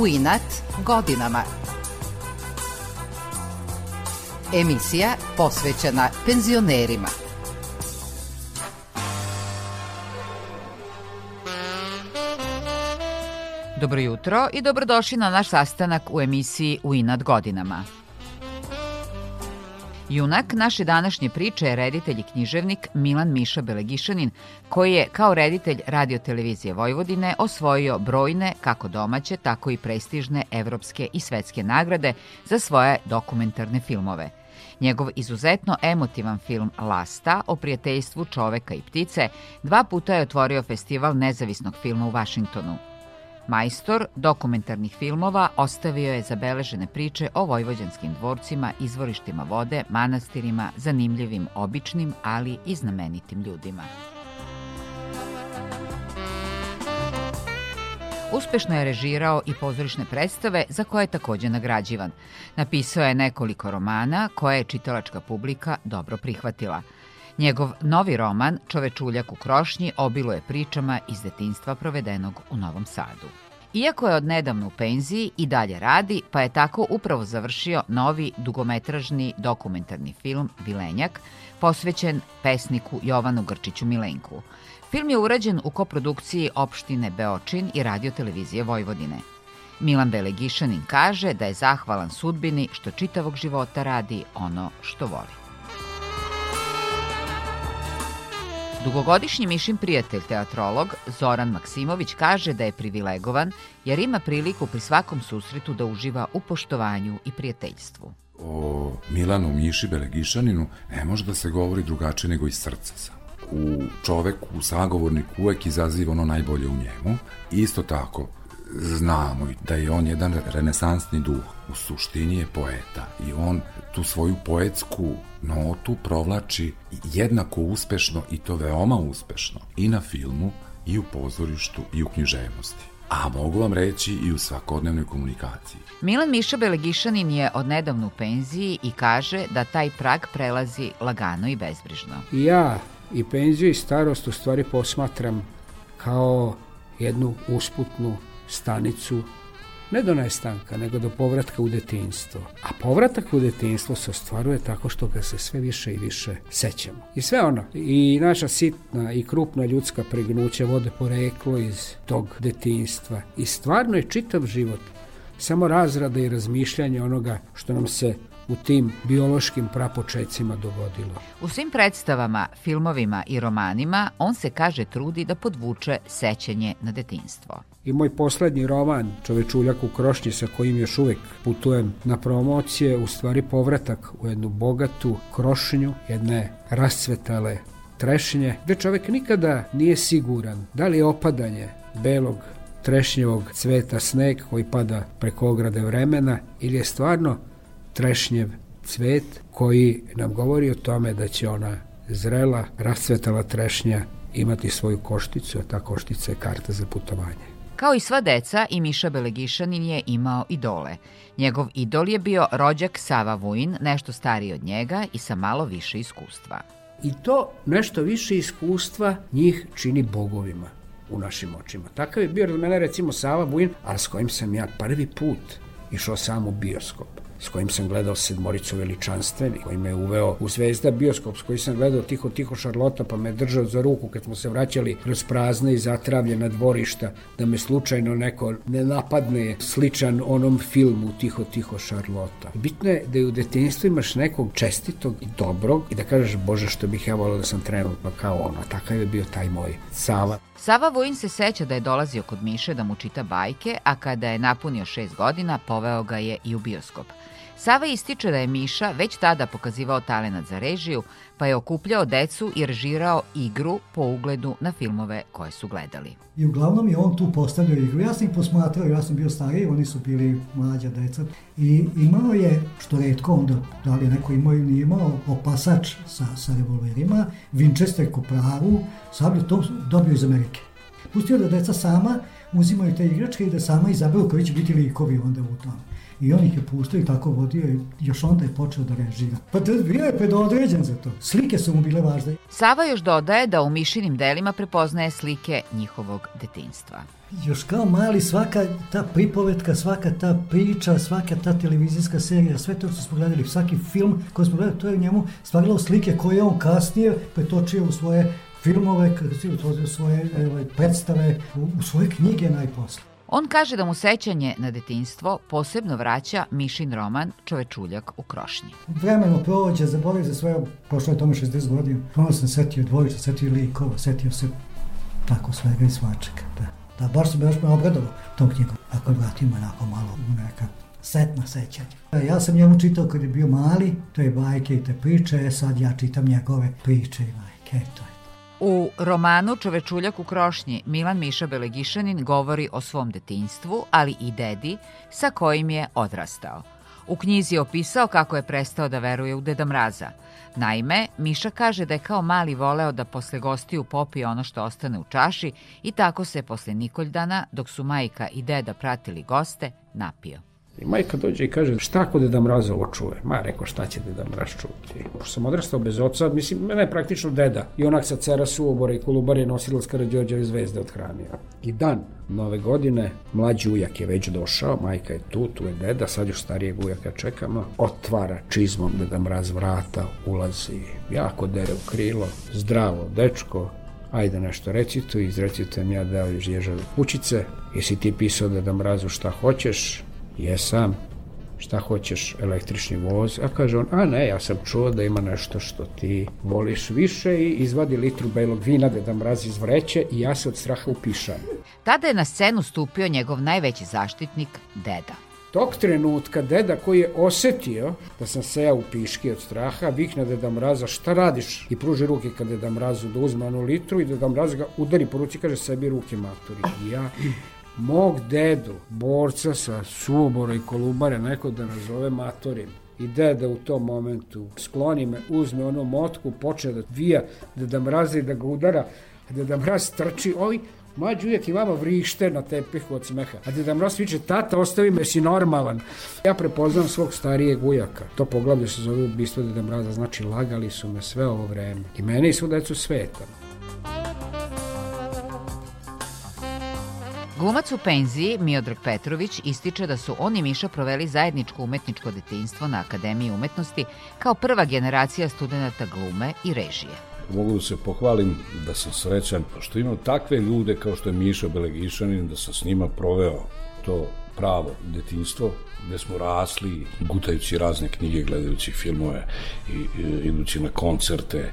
u inat godinama. Emisija posvećena penzionerima. Dobro jutro i dobrodošli na naš sastanak u emisiji U inat godinama. Junak naše današnje priče je reditelj i književnik Milan Miša Belegišanin, koji je kao reditelj radiotelevizije Vojvodine osvojio brojne, kako domaće, tako i prestižne evropske i svetske nagrade za svoje dokumentarne filmove. Njegov izuzetno emotivan film Lasta o prijateljstvu čoveka i ptice dva puta je otvorio festival nezavisnog filma u Vašingtonu – Majstor dokumentarnih filmova ostavio je zabeležene priče o vojvođanskim dvorcima, izvorištima vode, manastirima, zanimljivim, običnim, ali i znamenitim ljudima. Uspešno je režirao i pozorišne predstave za koje je takođe nagrađivan. Napisao je nekoliko romana koje je čitalačka publika dobro prihvatila. Njegov novi roman Čovečuljak u krošnji obiluje pričama iz detinstva provedenog u Novom Sadu. Iako je odnedavno u penziji i dalje radi, pa je tako upravo završio novi dugometražni dokumentarni film Vilenjak, posvećen pesniku Jovanu Grčiću Milenku. Film je urađen u koprodukciji opštine Beočin i radiotelevizije Vojvodine. Milan Belegišanin kaže da je zahvalan sudbini što čitavog života radi ono što voli. Dugogodišnji Mišin prijatelj teatrolog Zoran Maksimović kaže da je privilegovan jer ima priliku pri svakom susretu da uživa u poštovanju i prijateljstvu. O Milanu Miši Belegišaninu ne može da se govori drugačije nego iz srca sam. U čoveku, u sagovorniku uvek izaziva ono najbolje u njemu. Isto tako, znamo da je on jedan renesansni duh, u suštini je poeta i on tu svoju poetsku notu provlači jednako uspešno i to veoma uspešno i na filmu i u pozorištu i u književnosti a mogu vam reći i u svakodnevnoj komunikaciji. Milan Miša Belegišanin je odnedavno u penziji i kaže da taj prag prelazi lagano i bezbrižno. Ja i penziju i starost u stvari posmatram kao jednu usputnu stanicu ne do nestanka, nego do povratka u detinstvo. A povratak u detinstvo se ostvaruje tako što ga se sve više i više sećamo. I sve ono, i naša sitna i krupna ljudska pregnuća vode poreklo iz tog detinstva. I stvarno je čitav život samo razrada i razmišljanje onoga što nam se u tim biološkim prapočecima dogodilo. U svim predstavama, filmovima i romanima on se kaže trudi da podvuče sećanje na detinstvo. I moj poslednji roman, Čovečuljak u krošnji, sa kojim još uvek putujem na promocije, u stvari povratak u jednu bogatu krošnju, jedne rascvetale trešnje, gde čovek nikada nije siguran da li je opadanje belog trešnjevog cveta sneg koji pada preko ograde vremena ili je stvarno trešnjev cvet koji nam govori o tome da će ona zrela, rascvetala trešnja imati svoju košticu, a ta koštica je karta za putovanje. Kao i sva deca, i Miša Belegišanin je imao idole. Njegov idol je bio rođak Sava Vujin, nešto stariji od njega i sa malo više iskustva. I to nešto više iskustva njih čini bogovima u našim očima. Takav je bio od mene recimo Sava Vujin, a s kojim sam ja prvi put išao sam u bioskop s kojim sam gledao sedmoricu veličanstveni, koji me uveo u Zvezda bioskop, s kojim sam gledao Tiho Tiho Šarlota, pa me držao za ruku kad smo se vraćali kroz prazne i zatravljena dvorišta, da me slučajno neko ne napadne sličan onom filmu Tiho Tiho Šarlota. Bitno je da je u detinjstvu imaš nekog čestitog i dobrog i da kažeš, Bože, što bih ja volao da sam trenutno kao ono. Takav je bio taj moj Sava. Sava Vojin se seća da je dolazio kod Miše da mu čita bajke, a kada je napunio šest godina, poveo ga je i u bioskop. Sava ističe da je Miša već tada pokazivao talenat za režiju, pa je okupljao decu i režirao igru po ugledu na filmove koje su gledali. I uglavnom je on tu postavljao igru. Ja sam ih posmatrao, ja sam bio stariji, oni su bili mlađa deca. I imao je, što redko onda, da li neko imao ili nije imao, opasač sa, sa revolverima, Winchester kopravu, sablju, to dobio iz Amerike. Pustio da deca sama uzimaju te igračke i da sama izaberu koji će biti likovi onda u tome. I on ih je puštao i tako vodio i još onda je počeo da režira. Pa da, bio je predodređen za to. Slike su mu bile važne. Sava još dodaje da u Mišinim delima prepoznaje slike njihovog detinstva. Još kao mali svaka ta pripovetka, svaka ta priča, svaka ta televizijska serija, sve to što smo gledali, svaki film koji smo gledali, to je njemu stvarilo slike koje on kasnije pretočio u svoje filmove, u svoje evo, predstave, u, u svoje knjige najposle. On kaže da mu sećanje na detinstvo posebno vraća Mišin roman Čovečuljak u krošnji. Vremeno prođe, zaboravio za svoje, prošlo je tome 60 godina, ono sam setio dvojica, setio likova, setio se tako svega i svačega. Da, da baš sam baš me obradovao tom knjigom. Ako vratimo onako malo u neka setna sećanja. Ja sam njemu čitao kad je bio mali, to je bajke i te priče, e sad ja čitam njegove priče i bajke, to je U romanu Čovečuljak u krošnji Milan Miša Belegišanin govori o svom detinstvu, ali i dedi sa kojim je odrastao. U knjizi je opisao kako je prestao da veruje u Deda Mraza. Naime, Miša kaže da je kao mali voleo da posle gostiju popije ono što ostane u čaši i tako se posle Nikoldana, dok su majka i deda pratili goste, napio. I majka dođe i kaže, šta ako Deda Mraz ovo čuje? Ma, rekao, šta će Deda Mraz čuti? Pošto sam odrastao bez oca, mislim, mene je praktično deda. I onak sa cera suobora i kolubare nosilac Karadžorđeve zvezde odhranio. I dan nove godine, mlađi ujak je već došao, majka je tu, tu je deda, sad još starijeg ujaka čekamo, otvara čizmom Deda Mraz vrata, ulazi, jako dere u krilo, zdravo, dečko, ajde nešto recituj, izrecitujem ja da li ježave kućice, jesi ti pisao da da mrazu šta hoćeš, jesam, šta hoćeš, električni voz, a kaže on, a ne, ja sam čuo da ima nešto što ti voliš više i izvadi litru belog vina da da mrazi iz vreće i ja se od straha upišam. Tada je na scenu stupio njegov najveći zaštitnik, deda. Tog trenutka deda koji je osetio da sam sejao u piški od straha, vikne Deda Mraza šta radiš i pruži ruke kad Deda Mrazu da uzme onu litru i Deda Mraz ga udari po ruci kaže sebi ruke maturi. I ja mog dedu, borca sa Subora i Kolubare, neko da nazove matorim. I deda u tom momentu skloni me, uzme ono motku, počne da vija, da da mrazi, da ga udara, da da mraz trči, ovi Mlađi uvijek i vama vrište na tepihu od smeha. A Deda Mraz viče, tata, ostavi me, si normalan. Ja prepoznam svog starijeg ujaka. To poglavlje se zove ubistvo Deda Mraza, znači lagali su me sve ovo vreme. I mene i svu decu sveta. Glumac u penziji Miodrag Petrović ističe da su on i Miša proveli zajedničko umetničko detinjstvo na Akademiji umetnosti kao prva generacija studenta glume i režije. Mogu da se pohvalim da sam srećan što imam takve ljude kao što je Miša Belegišanin, da sam s njima proveo to pravo detinstvo, gde smo rasli, gutajući razne knjige, gledajući filmove i, i idući na koncerte,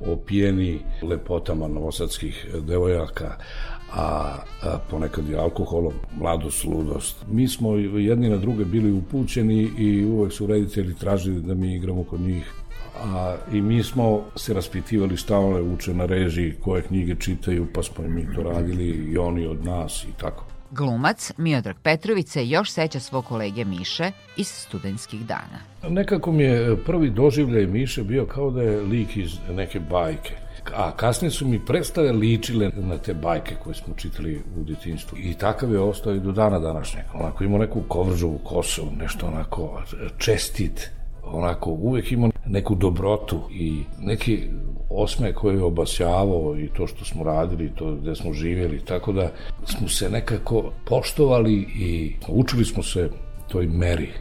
opijeni lepotama novosadskih devojaka, a, a ponekad i alkoholom, mladost, ludost. Mi smo jedni na druge bili upućeni i uvek su reditelji tražili da mi igramo kod njih a, i mi smo se raspitivali šta one uče na režiji, koje knjige čitaju, pa smo i mi to radili i oni od nas i tako. Glumac Miodrag Petrović se još seća svog kolege Miše iz studentskih dana. Nekako mi je prvi doživljaj Miše bio kao da je lik iz neke bajke a kasnije su mi predstave ličile na te bajke koje smo čitali u detinstvu. I takav je ostao i do dana današnjeg. Onako imao neku kovržovu kosu, nešto onako čestit, onako uvek imao neku dobrotu i neki osme koji je obasjavao i to što smo radili, to gde smo živjeli, tako da smo se nekako poštovali i učili smo se toj meri,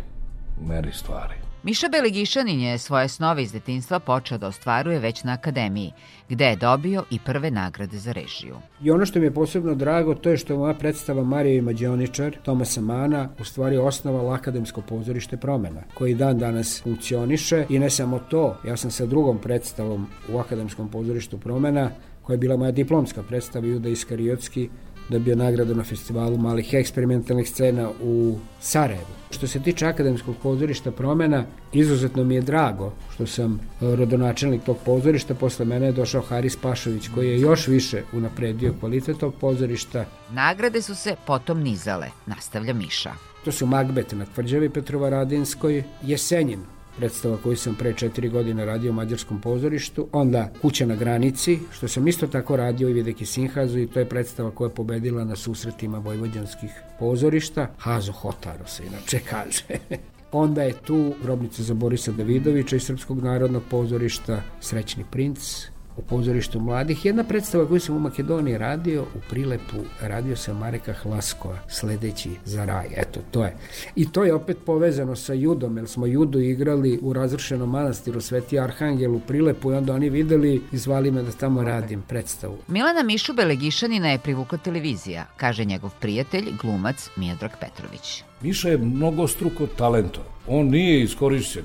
meri stvari. Miša Belegišanin je svoje snove iz detinstva počeo da ostvaruje već na akademiji, gde je dobio i prve nagrade za režiju. I ono što mi je posebno drago, to je što je moja predstava Marija i Mađioničar, Tomasa Mana, u stvari osnovala Akademsko pozorište promena, koji dan danas funkcioniše i ne samo to, ja sam sa drugom predstavom u Akademskom pozorištu promena, koja je bila moja diplomska predstava Juda Iskariotski, dobio nagradu na festivalu malih eksperimentalnih scena u Sarajevu. Što se tiče akademskog pozorišta promena, izuzetno mi je drago što sam e, rodonačelnik tog pozorišta, posle mene je došao Haris Pašović koji je još više unapredio kvalitet tog pozorišta. Nagrade su se potom nizale, nastavlja Miša. To su Magbet na Tvrđavi Petrovaradinskoj, Jesenjin predstava koju sam pre četiri godine radio u Mađarskom pozorištu, onda Kuća na granici, što sam isto tako radio i Videki Sinhazu i to je predstava koja je pobedila na susretima vojvođanskih pozorišta. Hazo Hotaro se inače kaže. Onda je tu grobnica za Borisa Davidovića iz Srpskog narodnog pozorišta Srećni princ, u pozorištu mladih. Jedna predstava koju sam u Makedoniji radio, u Prilepu radio sam Mareka Hlaskova, sledeći za raj. Eto, to je. I to je opet povezano sa judom, jer smo judu igrali u razrušenom manastiru Sveti Arhangel u Prilepu i onda oni videli i zvali me da tamo radim predstavu. Milana Mišu Belegišanina je privukla televizija, kaže njegov prijatelj, glumac Mijedrag Petrović. Miša je mnogo struko talento. On nije iskorišćen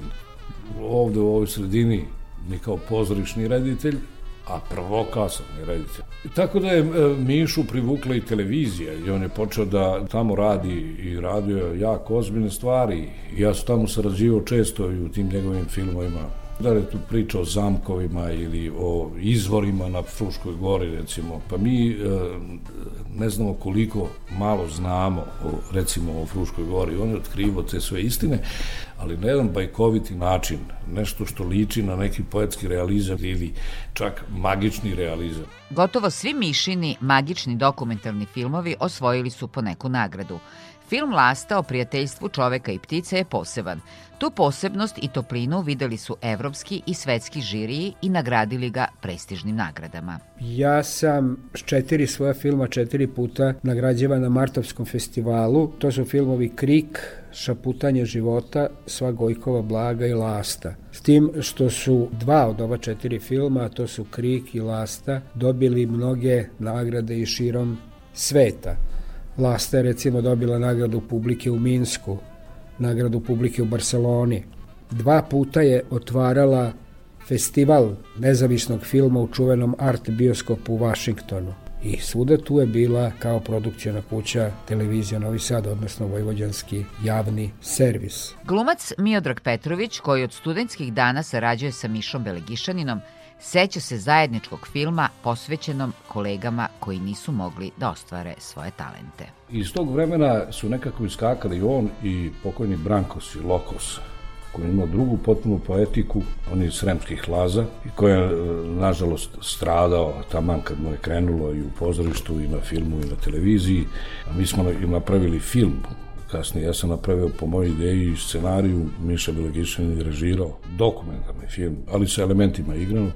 ovde u ovoj sredini ni kao pozorišni reditelj, a prvoklasan reditelj. Tako da je e, Mišu privukla i televizija i on je počeo da tamo radi i radio jako ozbiljne stvari. Ja sam tamo sarađivao često i u tim njegovim filmovima da je tu priča o zamkovima ili o izvorima na Fruškoj gori recimo, pa mi e, ne znamo koliko malo znamo o, recimo o Fruškoj gori, on je otkrivo te sve istine, ali na jedan bajkoviti način, nešto što liči na neki poetski realizam ili čak magični realizam. Gotovo svi Mišini magični dokumentarni filmovi osvojili su po neku nagradu. Film Lasta o prijateljstvu čoveka i ptice je poseban. Tu posebnost i toplinu videli su evropski i svetski žiriji i nagradili ga prestižnim nagradama. Ja sam s četiri svoja filma četiri puta nagrađivan na Martovskom festivalu. To su filmovi Krik, Šaputanje života, Sva Gojkova blaga i Lasta. S tim što su dva od ova četiri filma, to su Krik i Lasta, dobili mnoge nagrade i širom sveta. Lasta je recimo dobila nagradu publike u Minsku, nagradu publike u Barceloni. Dva puta je otvarala festival nezavisnog filma u čuvenom art bioskopu u Vašingtonu. I svuda tu je bila kao produkcijona kuća televizija Novi Sad, odnosno Vojvođanski javni servis. Glumac Miodrag Petrović, koji od studentskih dana sarađuje sa Mišom Belegišaninom, seća se zajedničkog filma posvećenom kolegama koji nisu mogli da ostvare svoje talente. Iz tog vremena su nekako iskakali on i pokojni Brankos i Lokos, koji je imao drugu potpunu poetiku, on je iz Sremskih laza, i koji je, nažalost, stradao taman kad mu je krenulo i u pozorištu, i na filmu, i na televiziji. Mi smo napravili film kasnije. Ja sam napravio po mojoj ideji i scenariju, Miša Bilagišan je režirao dokumentarni film, ali sa elementima igrano.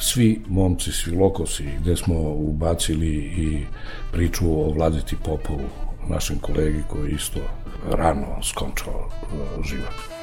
Svi momci, svi lokosi, gde smo ubacili i priču o Vladeti Popovu, našem kolegi koji isto rano skončao uh, život.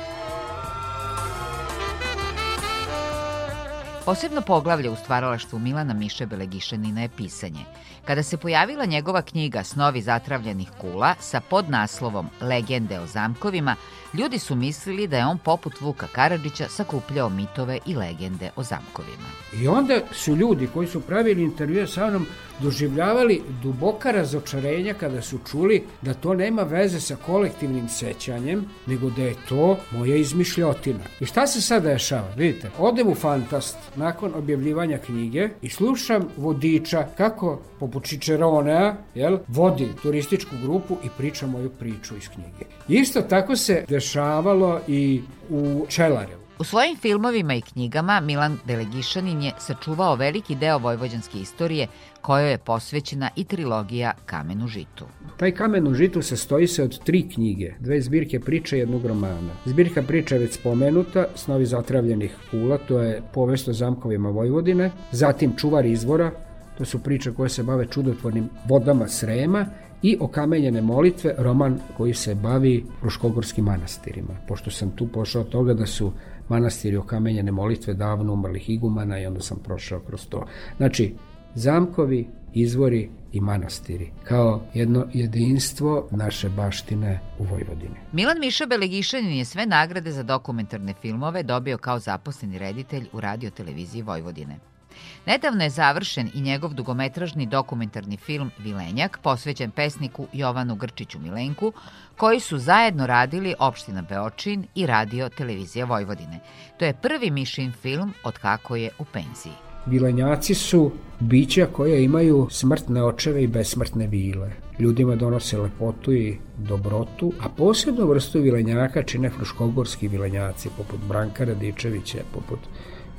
Posebno poglavlje u stvaralaštvu Milana Miše Belegišanina je pisanje. Kada se pojavila njegova knjiga Snovi zatravljenih kula sa podnaslovom Legende o zamkovima, ljudi su mislili da je on poput Vuka Karadžića sakupljao mitove i legende o zamkovima. I onda su ljudi koji su pravili intervjue sa mnom doživljavali duboka razočarenja kada su čuli da to nema veze sa kolektivnim sećanjem, nego da je to moja izmišljotina. I šta se sad dešava? Vidite, odem u Fantast nakon objavljivanja knjige i slušam vodiča kako poput Čičeronea jel, vodi turističku grupu i priča moju priču iz knjige. Isto tako se dešavalo i u Čelarevu. U svojim filmovima i knjigama Milan Delegišanin je sačuvao veliki deo vojvođanske istorije kojoj je posvećena i trilogija Kamen u žitu. Taj Kamen u žitu sastoji se od tri knjige, dve zbirke priče i jednog romana. Zbirka priča je već spomenuta, Snovi zatravljenih kula, to je povest o zamkovima Vojvodine, zatim Čuvar izvora, to su priče koje se bave čudotvornim vodama Srema i okamenjene molitve, roman koji se bavi Fruškogorskim manastirima. Pošto sam tu pošao toga da su manastiri okamenjene molitve davno umrlih igumana i onda sam prošao kroz to. Znači, zamkovi, izvori i manastiri, kao jedno jedinstvo naše baštine u Vojvodini. Milan Miša Belegišanin je sve nagrade za dokumentarne filmove dobio kao zaposleni reditelj u radio televiziji Vojvodine. Nedavno je završen i njegov dugometražni dokumentarni film Vilenjak, posvećen pesniku Jovanu Grčiću Milenku, koji su zajedno radili opština Beočin i radio televizija Vojvodine. To je prvi Mišin film od kako je u penziji. Vilenjaci su bića koja imaju smrtne očeve i besmrtne vile. ljudima donose lepotu i dobrotu, a posebno vrstu vilenjaka čine fruškogorski vilenjaci, poput Branka Radičevića, poput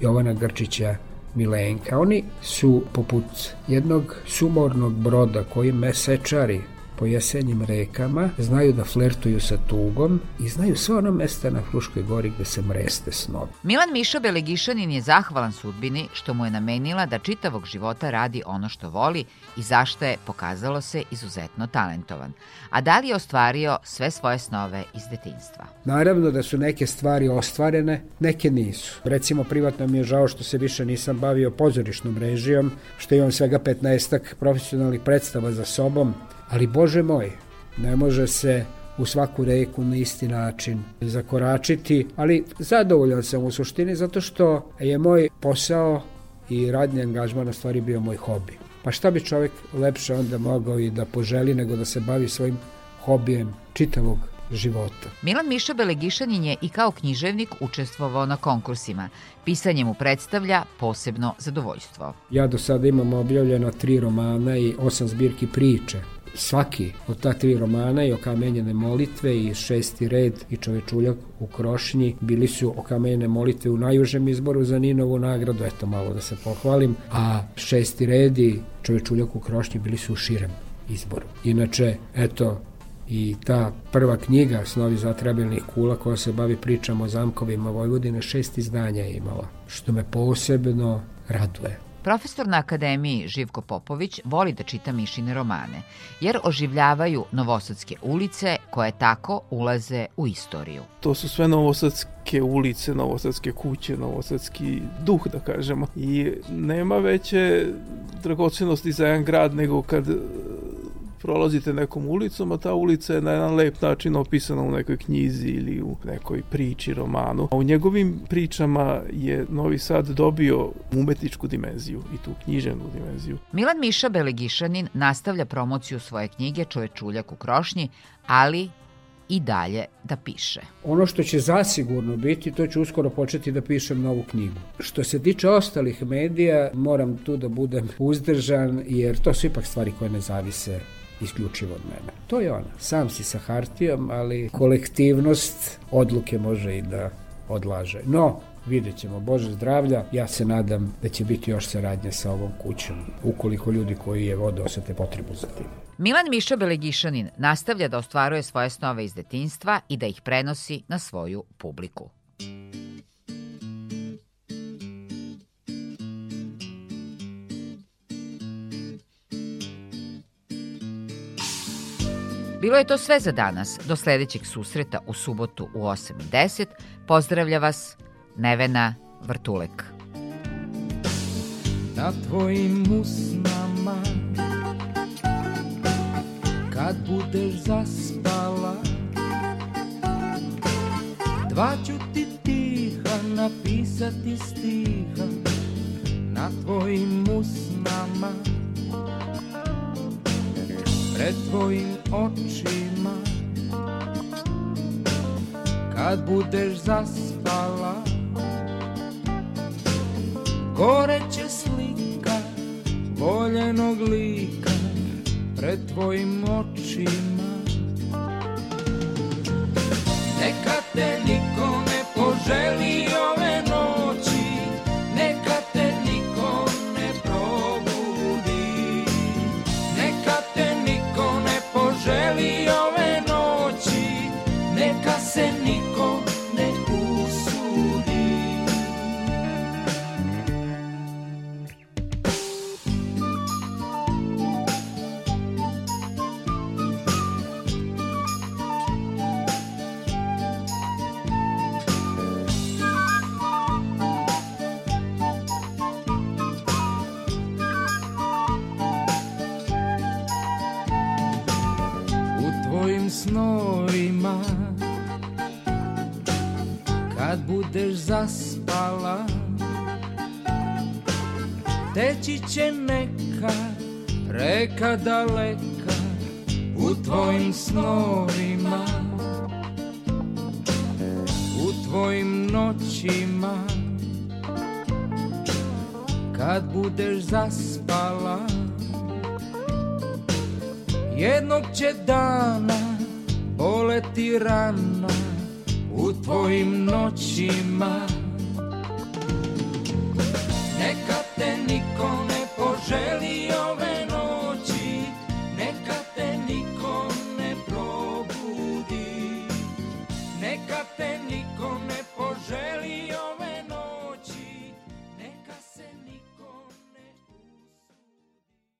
Jovana Grčića, Milenka. Oni su poput jednog sumornog broda koji mesečari po jesenjim rekama, znaju da flertuju sa tugom i znaju sve ono mesta na Fruškoj gori gde se mreste snovi. Milan Miša Belegišanin je zahvalan sudbini što mu je namenila da čitavog života radi ono što voli i zašto je, pokazalo se, izuzetno talentovan. A da li je ostvario sve svoje snove iz detinstva? Naravno da su neke stvari ostvarene, neke nisu. Recimo, privatno mi je žao što se više nisam bavio pozorišnom režijom, što imam svega 15 profesionalnih predstava za sobom, Ali, Bože moj, ne može se u svaku reku na isti način zakoračiti, ali zadovoljan sam u suštini zato što je moj posao i radni angažman na stvari bio moj hobi. Pa šta bi čovjek lepše onda mogao i da poželi nego da se bavi svojim hobijem čitavog života. Milan Miša Belegišanin je i kao književnik učestvovao na konkursima. Pisanje mu predstavlja posebno zadovoljstvo. Ja do sada imam objavljeno tri romana i osam zbirki priče svaki od ta tri romana i okamenjene molitve i šesti red i čovečuljak u Krošnji bili su okamenjene molitve u najužem izboru za Ninovu nagradu, eto malo da se pohvalim, a šesti red i čovečuljak u Krošnji bili su u širem izboru. Inače, eto, i ta prva knjiga Snovi zatrebenih kula koja se bavi pričama o zamkovima Vojvodine šest izdanja je imala, što me posebno raduje. Profesor na akademiji Živko Popović voli da čita mišine romane, jer oživljavaju novosadske ulice koje tako ulaze u istoriju. To su sve novosadske ulice, novosadske kuće, novosadski duh, da kažemo. I nema veće dragocenosti za jedan grad nego kad prolazite nekom ulicom, a ta ulica je na jedan lep način opisana u nekoj knjizi ili u nekoj priči, romanu. A u njegovim pričama je Novi Sad dobio umetničku dimenziju i tu književnu dimenziju. Milan Miša Belegišanin nastavlja promociju svoje knjige Čovečuljak u krošnji, ali i dalje da piše. Ono što će zasigurno biti, to ću uskoro početi da pišem novu knjigu. Što se tiče ostalih medija, moram tu da budem uzdržan, jer to su ipak stvari koje ne zavise isključivo od mene. To je ona. Sam si sa hartijom, ali kolektivnost odluke može i da odlaže. No, vidjet ćemo, Bože zdravlja, ja se nadam da će biti još saradnje sa ovom kućom, ukoliko ljudi koji je vode osete potrebu za tim. Milan Mišo Belegišanin nastavlja da ostvaruje svoje snove iz detinstva i da ih prenosi na svoju publiku. Bilo je to sve za danas. Do sledećeg susreta u subotu u 8.10. Pozdravlja vas Nevena Vrtulek. Na tvojim usnama Kad budeš zaspala Dva ću ti tiha napisati stiha Na tvojim usnama pred tvojim očima. Kad budeš zaspala Goreće slika voljenog lika Pred tvojim očima. Neka te niko ne poželi zaspala. Teći će neka reka daleka U tvojim snovima U tvojim noćima. Kad budeš zaspala Jednog će dana boleti rana u tvojim noćima